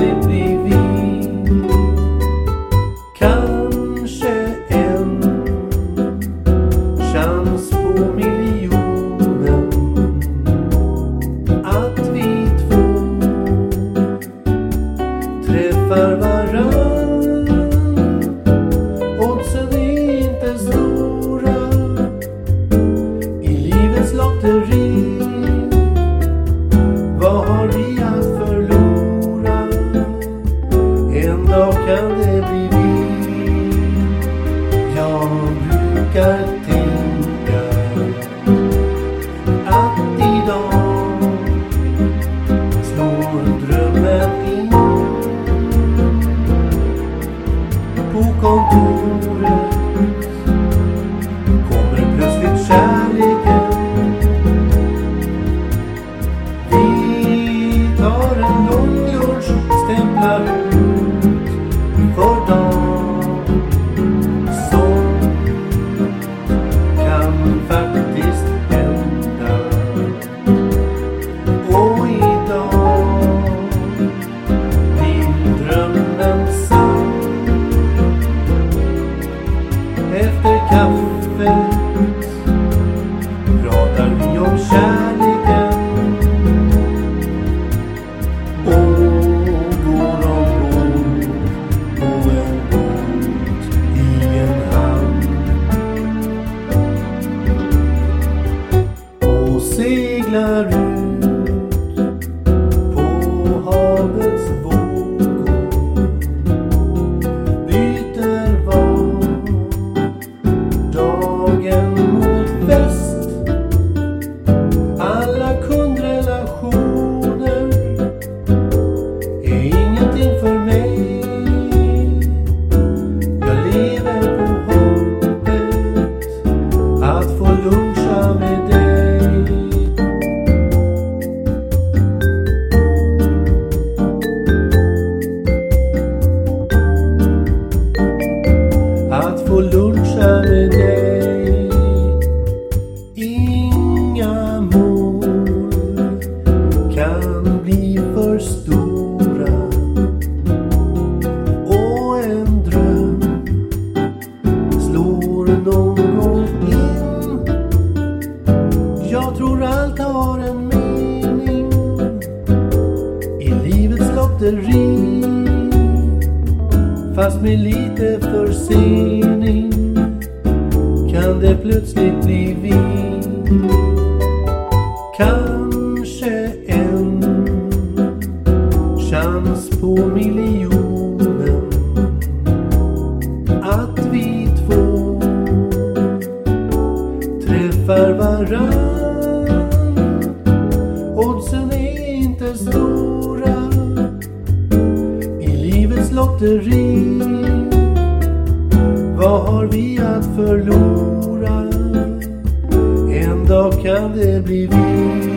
sempre vim. brukar tänka att idag slår drömmen in på kontoret. lotteri Fast med lite försening kan det plötsligt bli vi Kanske en chans på miljon. lotteri. Vad har vi att förlora? En dag kan det bli vi.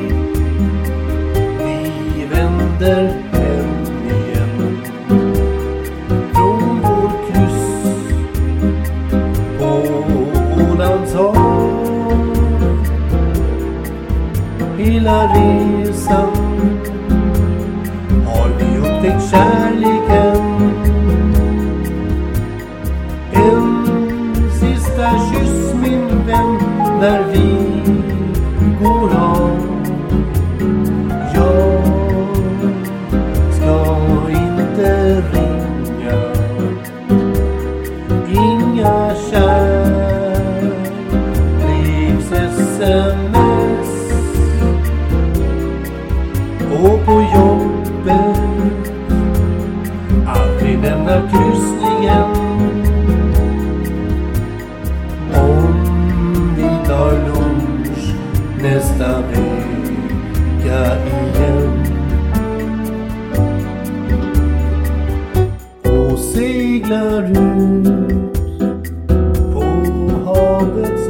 nästa vecka igen. Och seglar ut på havets